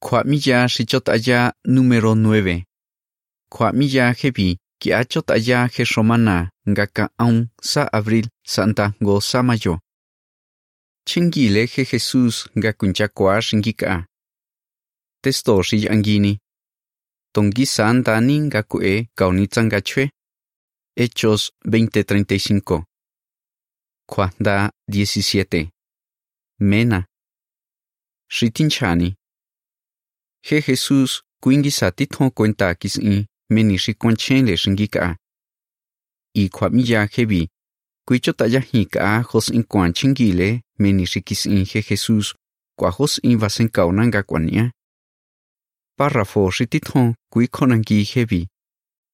Kwamilla Shichotaya número 9. Kwamilla Hebi, que achotaya he romana, ngaka aun sa abril, santa go sa mayo. Chingile he Jesús ngakunchakwa shingika. Testo shi angini. Tongi santa ni ngakue kaunitzangachwe. Hechos 20:35. Kwanda 17. Mena. Shitinchani. He Jesús kuingi sati thon cuenta kisin meni shi konchen le shingika. I kwa miya hebi. Kuicho taya hika hos in kwan chingile meni shi kisin he Jesús kwa hos in vasen kaunanga kwanya. Párrafo shi thon kui konangi hebi.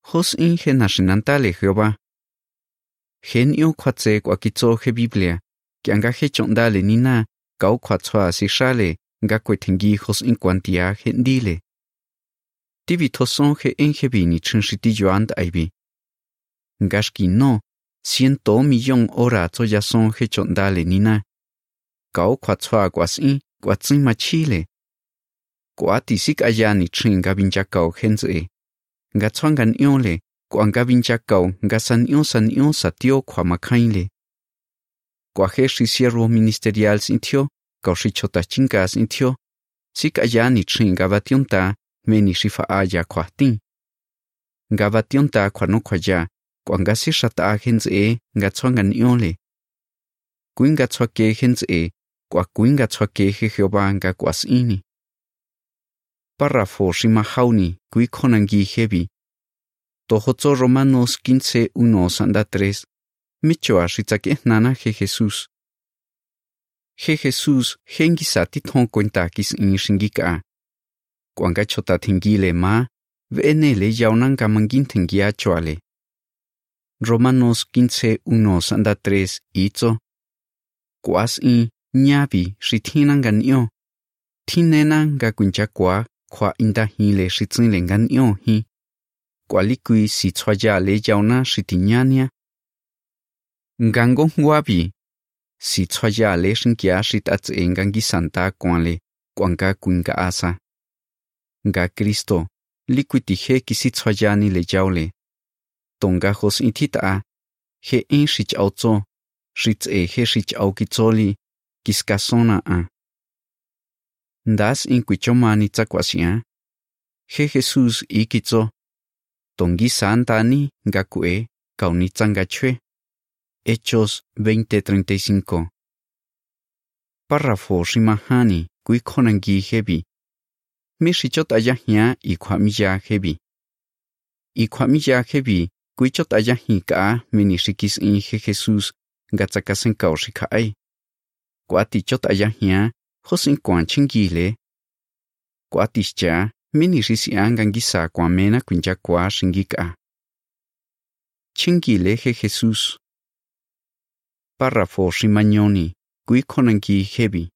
Hos in he nashinantale Jehová. Genio kwatse kwa kitso he Biblia. Kianga he chondale nina kau kwatswa si shale nga kwetengi hos in kwantia hendile. Tivi toson he enjebi ni chinshiti yoand aibi. Ngashki no, ciento millón ora tsoya son he chondale nina. Kau kwatswa kwasin, kwatsin machile. Kwati sik aya ni chin nga binja kau henze. Nga tswangan yole, kwa nga binja kau nga san yon san yon satio kwa makainle. Kwa he siervo ministerial sintio, kau shi chota chingas intio, sik aya ni chin nga bationta, meni shifa aya kwa tin. Nga bationta kwa no kwa ya, kwa nga si shata henze nga tswangan yole. Kuinga tswake henze, kwa kuinga tswake he Jehová nga kwasini. Párrafo shimahauni kui konangi hebi. Tohotso Romanos 15, 1, sanda 3. Michoa shitzake nana he Jesús. He Jesús hengi sa ti thon cuenta kis in shingika. Kuanga chota tingile ma, vene venele yaunan kamangin tingia choale. Romanos 15, 1, sanda 3, itzo. Kuas in, nyabi, gan ganyo. Tinena ga kuncha kwa, kwa inda hile shitzin lengan yo hi. Kwalikui si tswaya le yauna shitinyania. Ngango wabi, si tswaya le shinkia shitats engangi santa kwanle, kwanga kuinga asa. Nga Kristo, likwiti he kisi tswayani le yaule. Tonga hos intita, he in shich auto, shits e he shich aukitsoli, kiskasona a. Ndas in kuichomani tsakwasian. He Jesús ikitso. Tongi santani ngakue kaunitzangachwe. Hechos 20:35. Párrafo shimahani, kui konangi hebi. Mi shichot ayahia y kwamiya hebi. Y kwamiya hebi, kui chot ayahi ka mini shikis in he Jesús ngatsakasen kaushikaai. Kwati chot ayahia hosin kwan chingile. Kwatischa mini risi angangisa kwamena kwinja kwa shingika. Chingile he Jesús. Párrafo shimañoni, kui konangi hebi.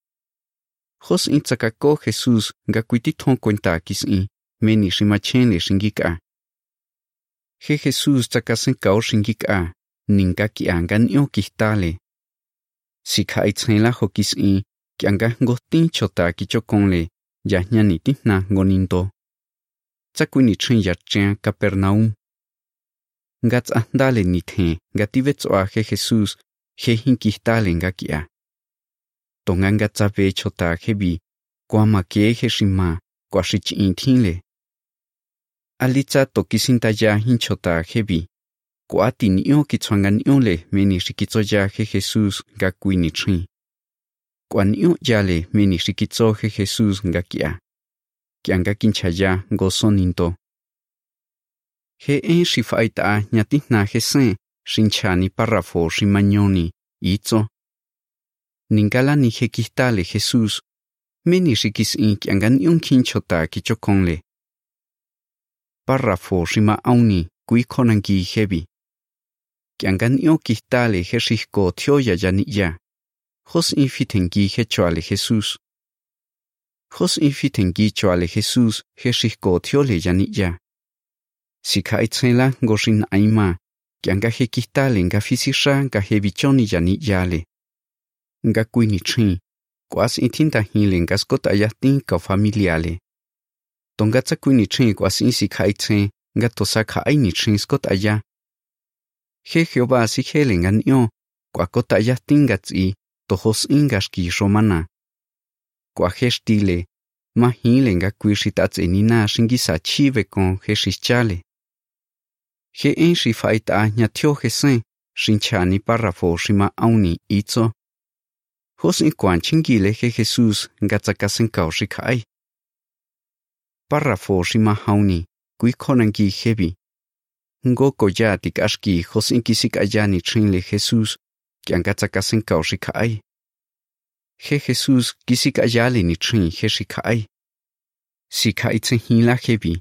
Jos in tsakako Jesús nga kuiti cuenta kis in, meni shimachen le shingika. Je Jesús tsakasen kao shingika, ninga ki angan yo kihtale. Sikha itzela ho kis in, ki anga ngotin chota ki chokonle, ya ni tihna gonindo Tsakuni chen yachia Capernaum. Gats andale ni the, nga tibetsoa Jesús, he hinkihtale nga kia. Tonganga nga tsabe chota hebi, kwa make he shima, kwa shich inthinle. Alitza tokisinta ya hin chota hebi. Kwa kitsuanga kitswangan le meni shikitso ya he Jesus nga kuini chin. Kwa nio yale meni shikitso he Jesus ga kia. Kia nga kinchaya gozoninto. He en shifaita nyatihna hesen, shinchani parrafo shimañoni, itzo. Ningala ni hekistale Jesús, meni shikis in kiangan yun kinchota kichokonle. Parrafo shima auni, kui konangi hebi. Kiangan yo kistale heshiko tioya yaniya. Jos infitengi hechoale Jesús. Jos infitengi choale Jesús heshiko tiole yaniya. Sika aima goshin aima, kianga hekistale nga fisisha nga hebichoni yaniyale. nga kui ni chin, kuas itinta hile nga skota yatin ka familiale. tonga tsa kui ni chin kuas insi si khai nga tosa ka ai ni chin skota ya. he Jehová si hele nga yo kua kota ta nga tsi tohos inga shki romana Kua he stile ma hile nga kui shi ta tse ni na chive kon he shichale. Je'en he en shi ta nya thyo he sen shin chani parrafo shi ma auni itzo hos in kwan chingi le he Jesus kao shi khai párrafo shima hauni kui konangi hebi ngo koya tikashki hosin kisik ayani trinle Jesús kianga tsakasen kaushi kai Je Jesús kisik ayali ni trin he shi kai si kai tsen hila hebi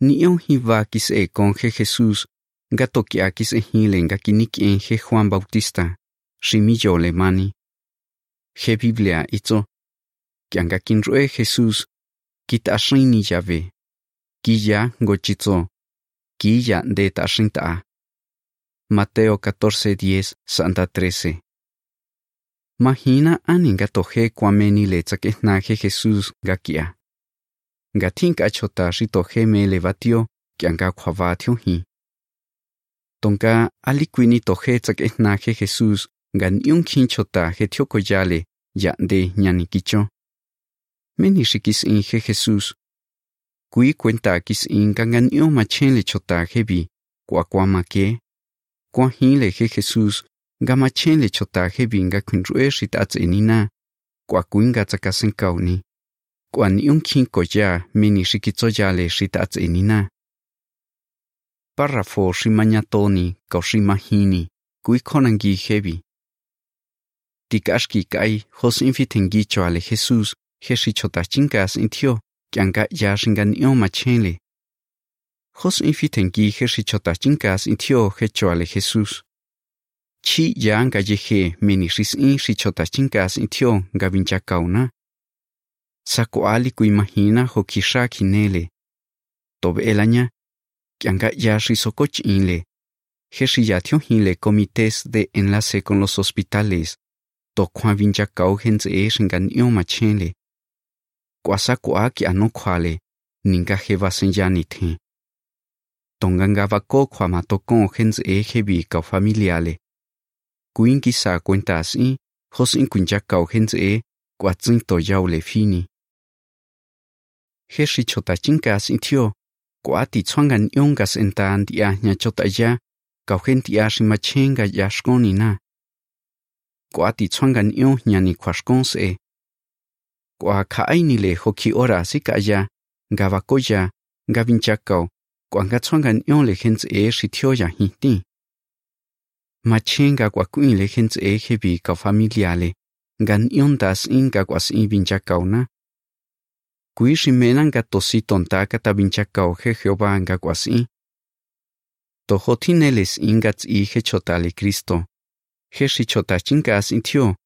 ni on hiva kis e kon he Jesús nga tokia kis e hile nga kinik en he Juan Bautista shimi yo le mani he Biblia itzo kianga kinrue Jesús kitashini yave kiya ngochitzo kiya de tashinta Mateo 14:10 Santa 13 Mahina aninga toje kwameni le tsakehna je Jesús gakia Gatin kachota shi toje me levatio kianga khwavatio hi Tonka alikwini toje tsakehna je Jesús, gan yung kinchota je thiokoyale ya de nyani kicho Meni shikis in je Jesús. Kui cuenta kis in gangan yo machen le chota hebi. Kwa kwa make. Kwa hin le je Jesús. Ga machen le chota nga kunrue shit kuakuinga enina. Kwa kuinga tsakasen kauni. Kwa niun kin koya meni shikitso ya Párrafo shimanyatoni kaushimahini. Kui konangi hebi. Tikashki kai hos infitengicho ale Jesús he shi chota chingas in thio kyanga ya shingan yo machenle Jos infitengi he shi chota chingas in thio he choale Jesús chi ya nga yehe meni shis in shi chota chingas in thio ya shi inle he inle comités de enlace con los hospitales. To kwa vincha kau henze e shingan yo machenle kwasa kwa ki ano khwale ninga heva senyani the tonganga va ko khwa ma kon hens e hebi ka familiale. Kuin kisa sa cuenta si hos in kunja ka e kwa tsin to le fini he shi chota chinka sin kwa ti chwangan yongas entan dia nya chota ya ka hen tia shi ma chenga ya shkoni na. Kwa ti chwangan yo nya ni khwashkon se kwa khaini le hoki ora sika ya sikaya ngavakoya ngavinchakao kwa ngatswangan yon le hens e shithyo ya hiti machenga kwa kuin le hens e hebi ka familiale gan yon das inga kwa sin vinchakao na kui shimena nga tosi tonta ka ta vinchakao he Jehová nga kwa sin to hotineles inga he chotale Cristo he shi chota chingas intio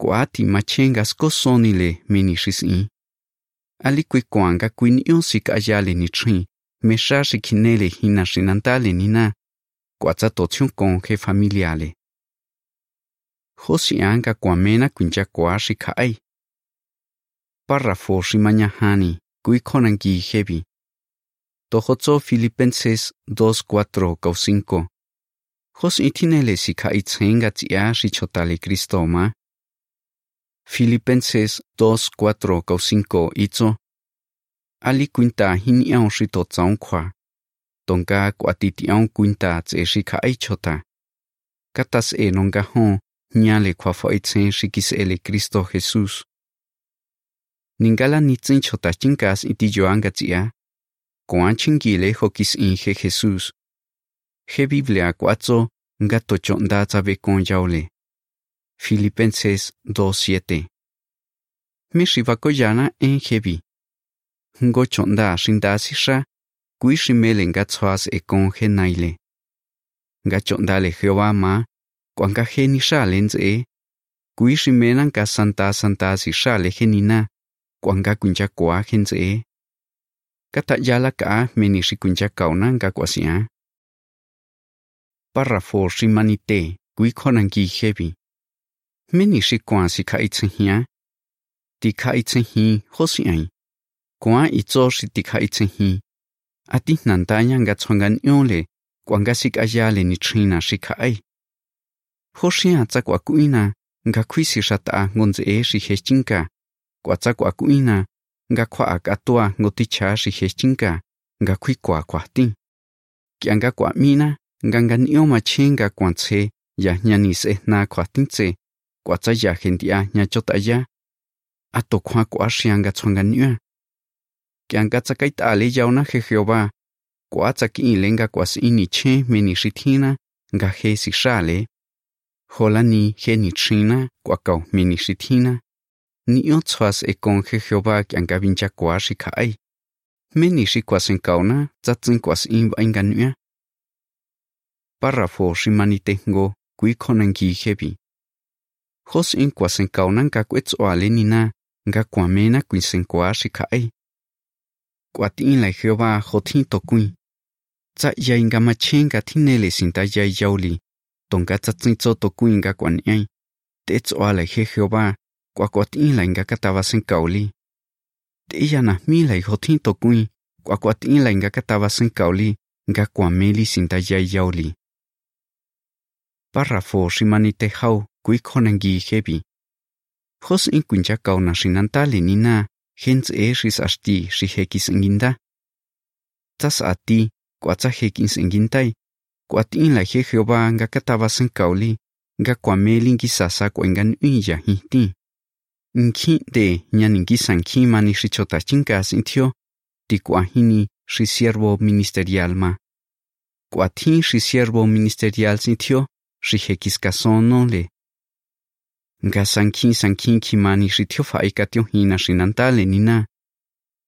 Kuati machengas kosonile mini shisi. Ali kui kuanga kuin yonsik ayale ni tri, mesha shikinele hina shinantale nina, kuatsa totion con he familiale. Josi anga kuamena kunja kuashi kai. Párrafo shimanyahani, kui konangi hebi. Tohotso Filipenses 2, 4, 5. Jos itinele si kai tsenga tia shi chotale Cristo ma. Filipenses 2, 4, 5 itzo. Ali quinta hin iao shi to tsaung kwa. Tonga kwa titiaung quinta tse shi ka ai chota. Katas e nonga hon nyale kwa fo itsen shi kis ele Cristo Jesus. Ningala nitsin chota chinkas iti joanga tia. Koan chingile ho kis in Jesus. He Biblia kuatzo ngato chonda tsabe kon yaule. Filipenses 2.7 Mishivakoyana en jebi. Ngo chonda shinda sisha, kui shimele nga tsoas e kon genaile. Nga chonda le Jehová ma, kwanga geni lenz e, kui shimena nga santa santa sisha le kuanga kuncha kwa genz e. Kata yala ka menishi kuncha kauna nga kwasia. Párrafo shimanite, kui konangi hebi. Meni shi kwa si ka itse. Ti ka itse hosi ai. Kwa itzo si ti ka itsehi. Ati nantanya nga tsongan yole, kuanga sik ayale ni trina shika ai. Hoshia tsa kwa kuina, nga kuisi shata ngonze e shi hechinka. Kwa tsa kwa kuina, nga kwa akatua ngoticha shi hechinka, nga kwi kwa kwa ti. Kia nga kwa mina, nga nga nio machenga kwa tse, ya nyani se na kwa tintse, kwa tsa ya hendia nya chota ya. Ato kwa kwa shia nga tswangan. Kia nga tsa kai ta yao na he Jehová, kwa tsa ki lenga kwa si ini che me shithina, nga he si shale. Hola ni he ni trina kwa kau me ni shithina. Tsuas e kon he Jehová que anga vincha kwa shi ka ai. Me ni shi kwa sen kau na, tsa kwa si in inga nyo. Párrafo shi mani tengo, kui konan ki hebi. Jos in kwa sen kau na nga kwetso ale ni na, nga kwa me kui sen kwa shi ka ai. Kwa tin la Jehová jotin to kui. Tsa ya inga ma chen ga ya yauli. tonga ga tsa tsin tso to kui inga kwa ni ai. Te tso Jehová, kwa kwa tin la inga kataba sen kauli. Te ya na mi la iho tin to kui, kwa kwa tin la inga kataba sen kauli, nga kwa meli sin ta ya yauli. Párrafo shimani te hau kui konangi hebi. Hos in kuncha kauna shinantali ni na, hens e shis ashti shi hekis inginda. Tas ati, kwa tsa hekis ingintai, kwa tin la he Jehová nga kataba sen kauli, nga kwa melin kisasa kwa ingan unya hiti. Nkhi de nyanin kisan ki mani shi chota chinkas intio, ti kwa hini siervo ministerial ma. Kwa tin siervo ministerial sintio, shi hekis le. Nga sankin sankin ki mani shi tio fa ikatio hina shi nina.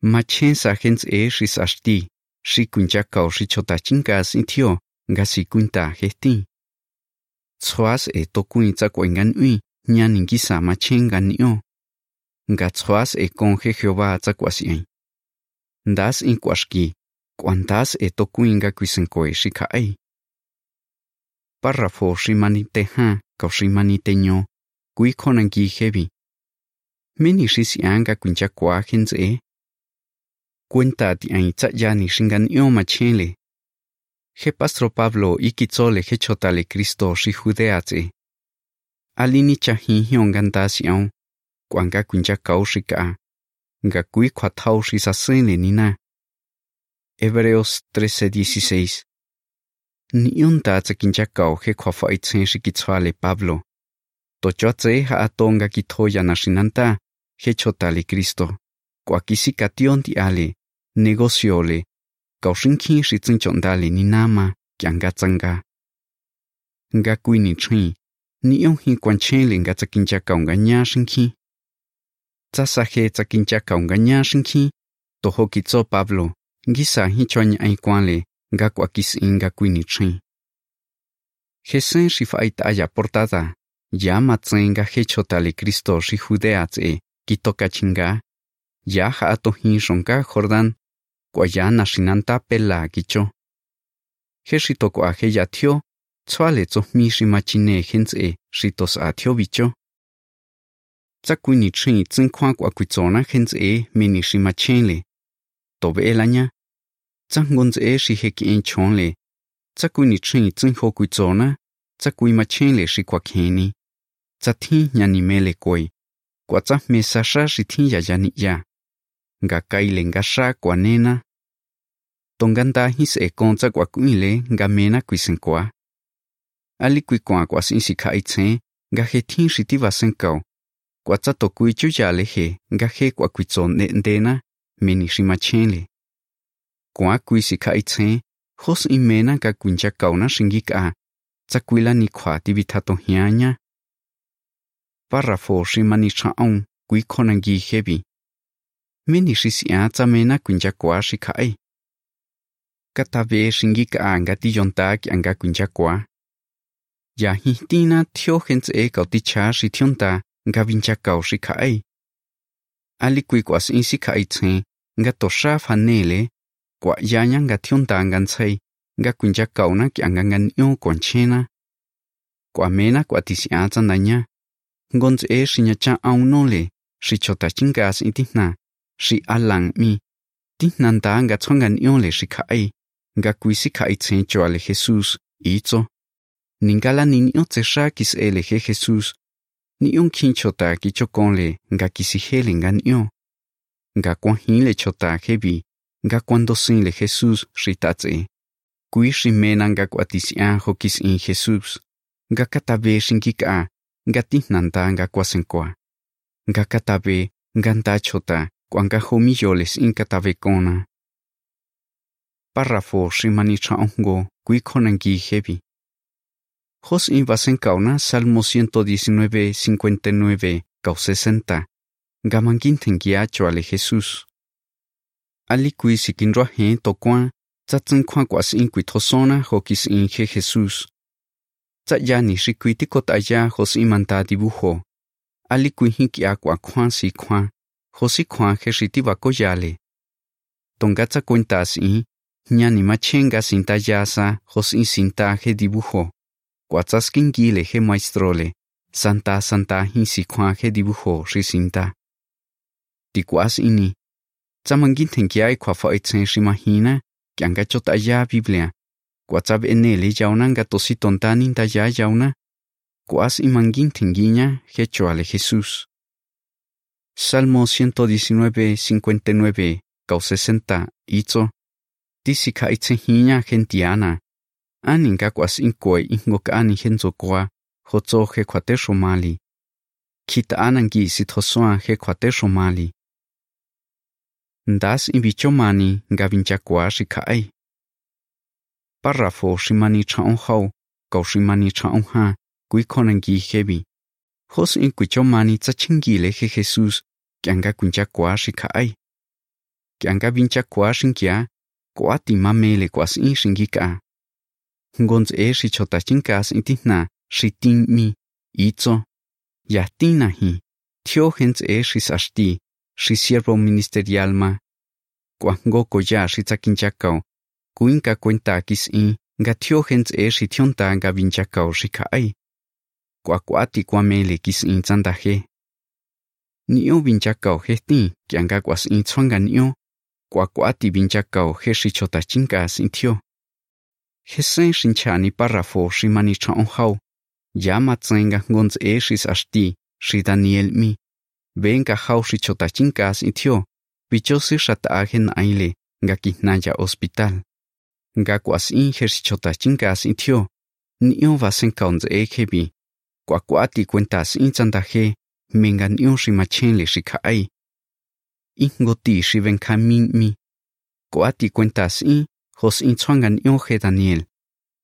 machen sa hens e shi sashti, shi kunja kao shi chota chinkas intio, nga si kunta hesti. Tsuas e tokuin kuin tsa kwa ngan ui, nyan ingi sa ma e conje Jehová tsa Das in kwa shki, e to kuin nga kuisen. Párrafo shimani te ha, kau shimani te nyo, kui konan ki hebi. Meni shi anga kuncha kwa e. Cuenta ti ain tzayani ya ni shingan io ma chenle. He pastro Pablo ikitzole he chotale Cristo shi judeatse. Alini chahi hiongan tasiaun si au, kwanga kuncha kau shi ka. Nga kui kwa tau shi sa sene nina. Hebreos 13:16 Ni un ta tsa kincha kau he kwa fa itzen shi kitzwale Pablo. To chotse ha atonga kithoya na shinanta, he chotale Cristo. Kwa kisi kation ti ale, negociole, kau shinkin shi tsin chondale ni nama, kyanga tsanga. Nga kui ni chin, ni yon hin kwan chenle nga tsa kincha kau nga nya shinkin. Tsa sa he tsa kincha kau nga nya shinkin, to ho kitso Pablo, ngisa hin chonya ai kwanle, nga kwa kis inga kui ni chin. Jesen shi fa aya portada, ya matsenga he chotale Cristo shi judeatse, kitoka chinga, ya ha ato hin shonka Jordan, kwa ya na shinanta pela kicho. He shito kwa he ya tio, tswale tso mi shi machine hense shitos a tio bicho. Tsa kui ni chin tsin kwa kwa kui tsona kuitsona hense mini shi ma chenle. To ve la nya. tsa ngonze e shi heki en chonle. Tsa kui ni chin tsin ho kuitsona, tsa kui machenle shi kwa kheni. Tsa thi nya nyani mele koi. Kwa tsa me sa sha shi thi ya ya ni ya. Nga kai le nga sha kwa nena. Tonganda his e kon tsa kwa kuile nga mena kui kuisen kwa. Ali kui kwa kwa sin si kai tsen, nga he thi shi ti va sen kao. Kwa tsa to kui chu ya le he, nga he kwa kui tson ne ndena, meni shi machenle. Kwa kui si kai tsen, hos imena ka kuncha kau na shingi ka. Tsa kuila ni kwa ti vitato hianya. Párrafo shi mani chaon, kui konangi hebi. Meni shi si a tsa mena kuncha kwa shi kai. Katabe shingi ka nga ti yonta ki anga kuncha kwa. Ya hintina tio hens e kau ti cha shi tionta nga vincha kau shi kai. Ali kui kwa sin si kai tsen, nga to sha fanele, kwa ya nya nga tionta ngan tsai, nga kuncha kau na ki anga ngan yo konchena. Kwa mena kwa ti si a tsanda nya. Ngonz e shi nya cha au no le, shi chota chingas itina, shi alang mi ti nanda nga chonga nyo le shi khai nga kui si khai chen cho le Jesus i cho Jesus, ni nyo un kin chota ki chokon le nga kisi nga nyo nga kwan hin le chota hebi, nga kwan dosin le Jesus shi kui shi nga kwa ho kis in Jesus nga katabe shin ki nga tihnanta nga kwa sen nga katabe nga nta chota kwanga homi yoles in katabe kona párrafo shimani chaongo kui konangi hebi Jos in basen kauna Salmo 119, 59, kau 60. Gamangin tengia choale Jesús. Ali kui sikin rohe to kwa, tsatzen kwa kwas in kui tosona hokis in he Jesús. Tsa ya ni shi kui tikot aya hos imanta dibujo. Ali kui hiki akwa kwa si kwa, hosi kwa he shiti bako yale. Tonga tsa cuentas in, ñani machenga sinta yasa hos in sinta he dibujo. Cuatzaskin gile he maestrole, santa santa hinsi kwa he dibujo shi sinta. Tikuas ini. Tsamangin tenkiai kwa e fa itzen shimahina, kianga chota ya Biblia. Cuatzab enele yauna nga tosi tontanin ta ya yauna. Cuas imangin tengiña he choale Jesús. Salmo 119, 59, cau 60, itzo. Tisika itzen e hiña gentiana anin ka kwas in koi ingo ka ani henzo kwa hozo he kwate shomali. Kita anan gi si thosoa he kwate shomali. Ndas in bicho mani nga vincha kwa shi kai párrafo shimani chaon hau kau shimani chaon ha kui konan gi hebi. Hos in kucho mani tsachingi le he jesus, kyanga kuncha kwa shi kai kyanga vincha kwa shinkia kwa ti mamele kwas in shingi ka ngonz e shi chota chinkas intina shi tin mi itzo ya tina hi thio hens e shi sashti shi siervo ministerial ma. Kwango ko ya shi tsakinchakao kuinka kuenta kis in nga thio hens e shi thionta nga vinchakao shi kai kwa kwati kwa mele kis in tsanda he niyo vinchakao he tin kyanga kwas in tsonga niyo kwa kwati Hesen shinchani párrafo shimani chaon hau. Llama tsenga ngonz e shis ashti, shi Daniel mi. Venga hau shi chotachinkas itio. Pichosi shat agen aile, nga kihnaya hospital. Nga kwas in her shi chotachinkas itio. Nio vasen kaunz e kebi. Kwa kwati cuentas in tsandaje, menga nio shi machenle shi kai. Ingoti shi venkamin mi. Kuati cuentas in, hos in chongan yo he Daniel.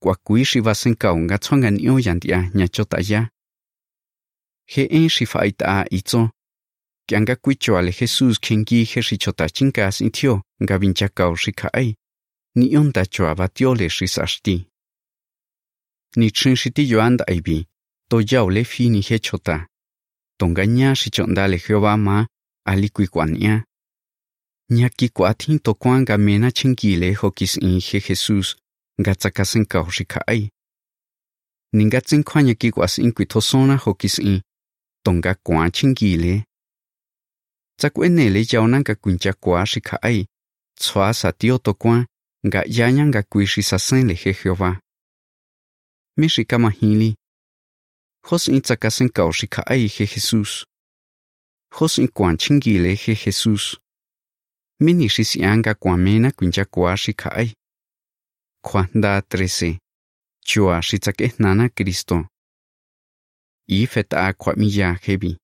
Kwa kui shi vasen kau nga chongan yo yandia nya chota ya. He en shi faita a itzo. Kianga kui choale Jesus kengi he shi chota chinkas in tio nga vincha kau shi ai, Ni onda choa batiole shi sashti. Ni chen shi ti yoanda aibi. To yao le fi ni he chota. Tonga nya shi chondale Jehová ma ali kui kwanya. Nyaki kuatin to kwanga mena chingile hokis in he Jesus nga tsakasen ka hoshikai. Ninga tsin kwanya ki kwas in kuitosona hokis in tonga kuan chingile. Tsakwenele yauna nga kuncha kwa shikai. Tswa sa tio to kwa nga yanya nga kuishi sasen le he Jehová. Mishika mahili. Hos in tsakasen ka hoshikai he Jesus. Hos in kuan chingile he Jesus. mini xisianca cuamena kuinchakua xikja'ay. Kjuajnda trese, Chua shitake nana kristo. Ife Y kwa miya hebi.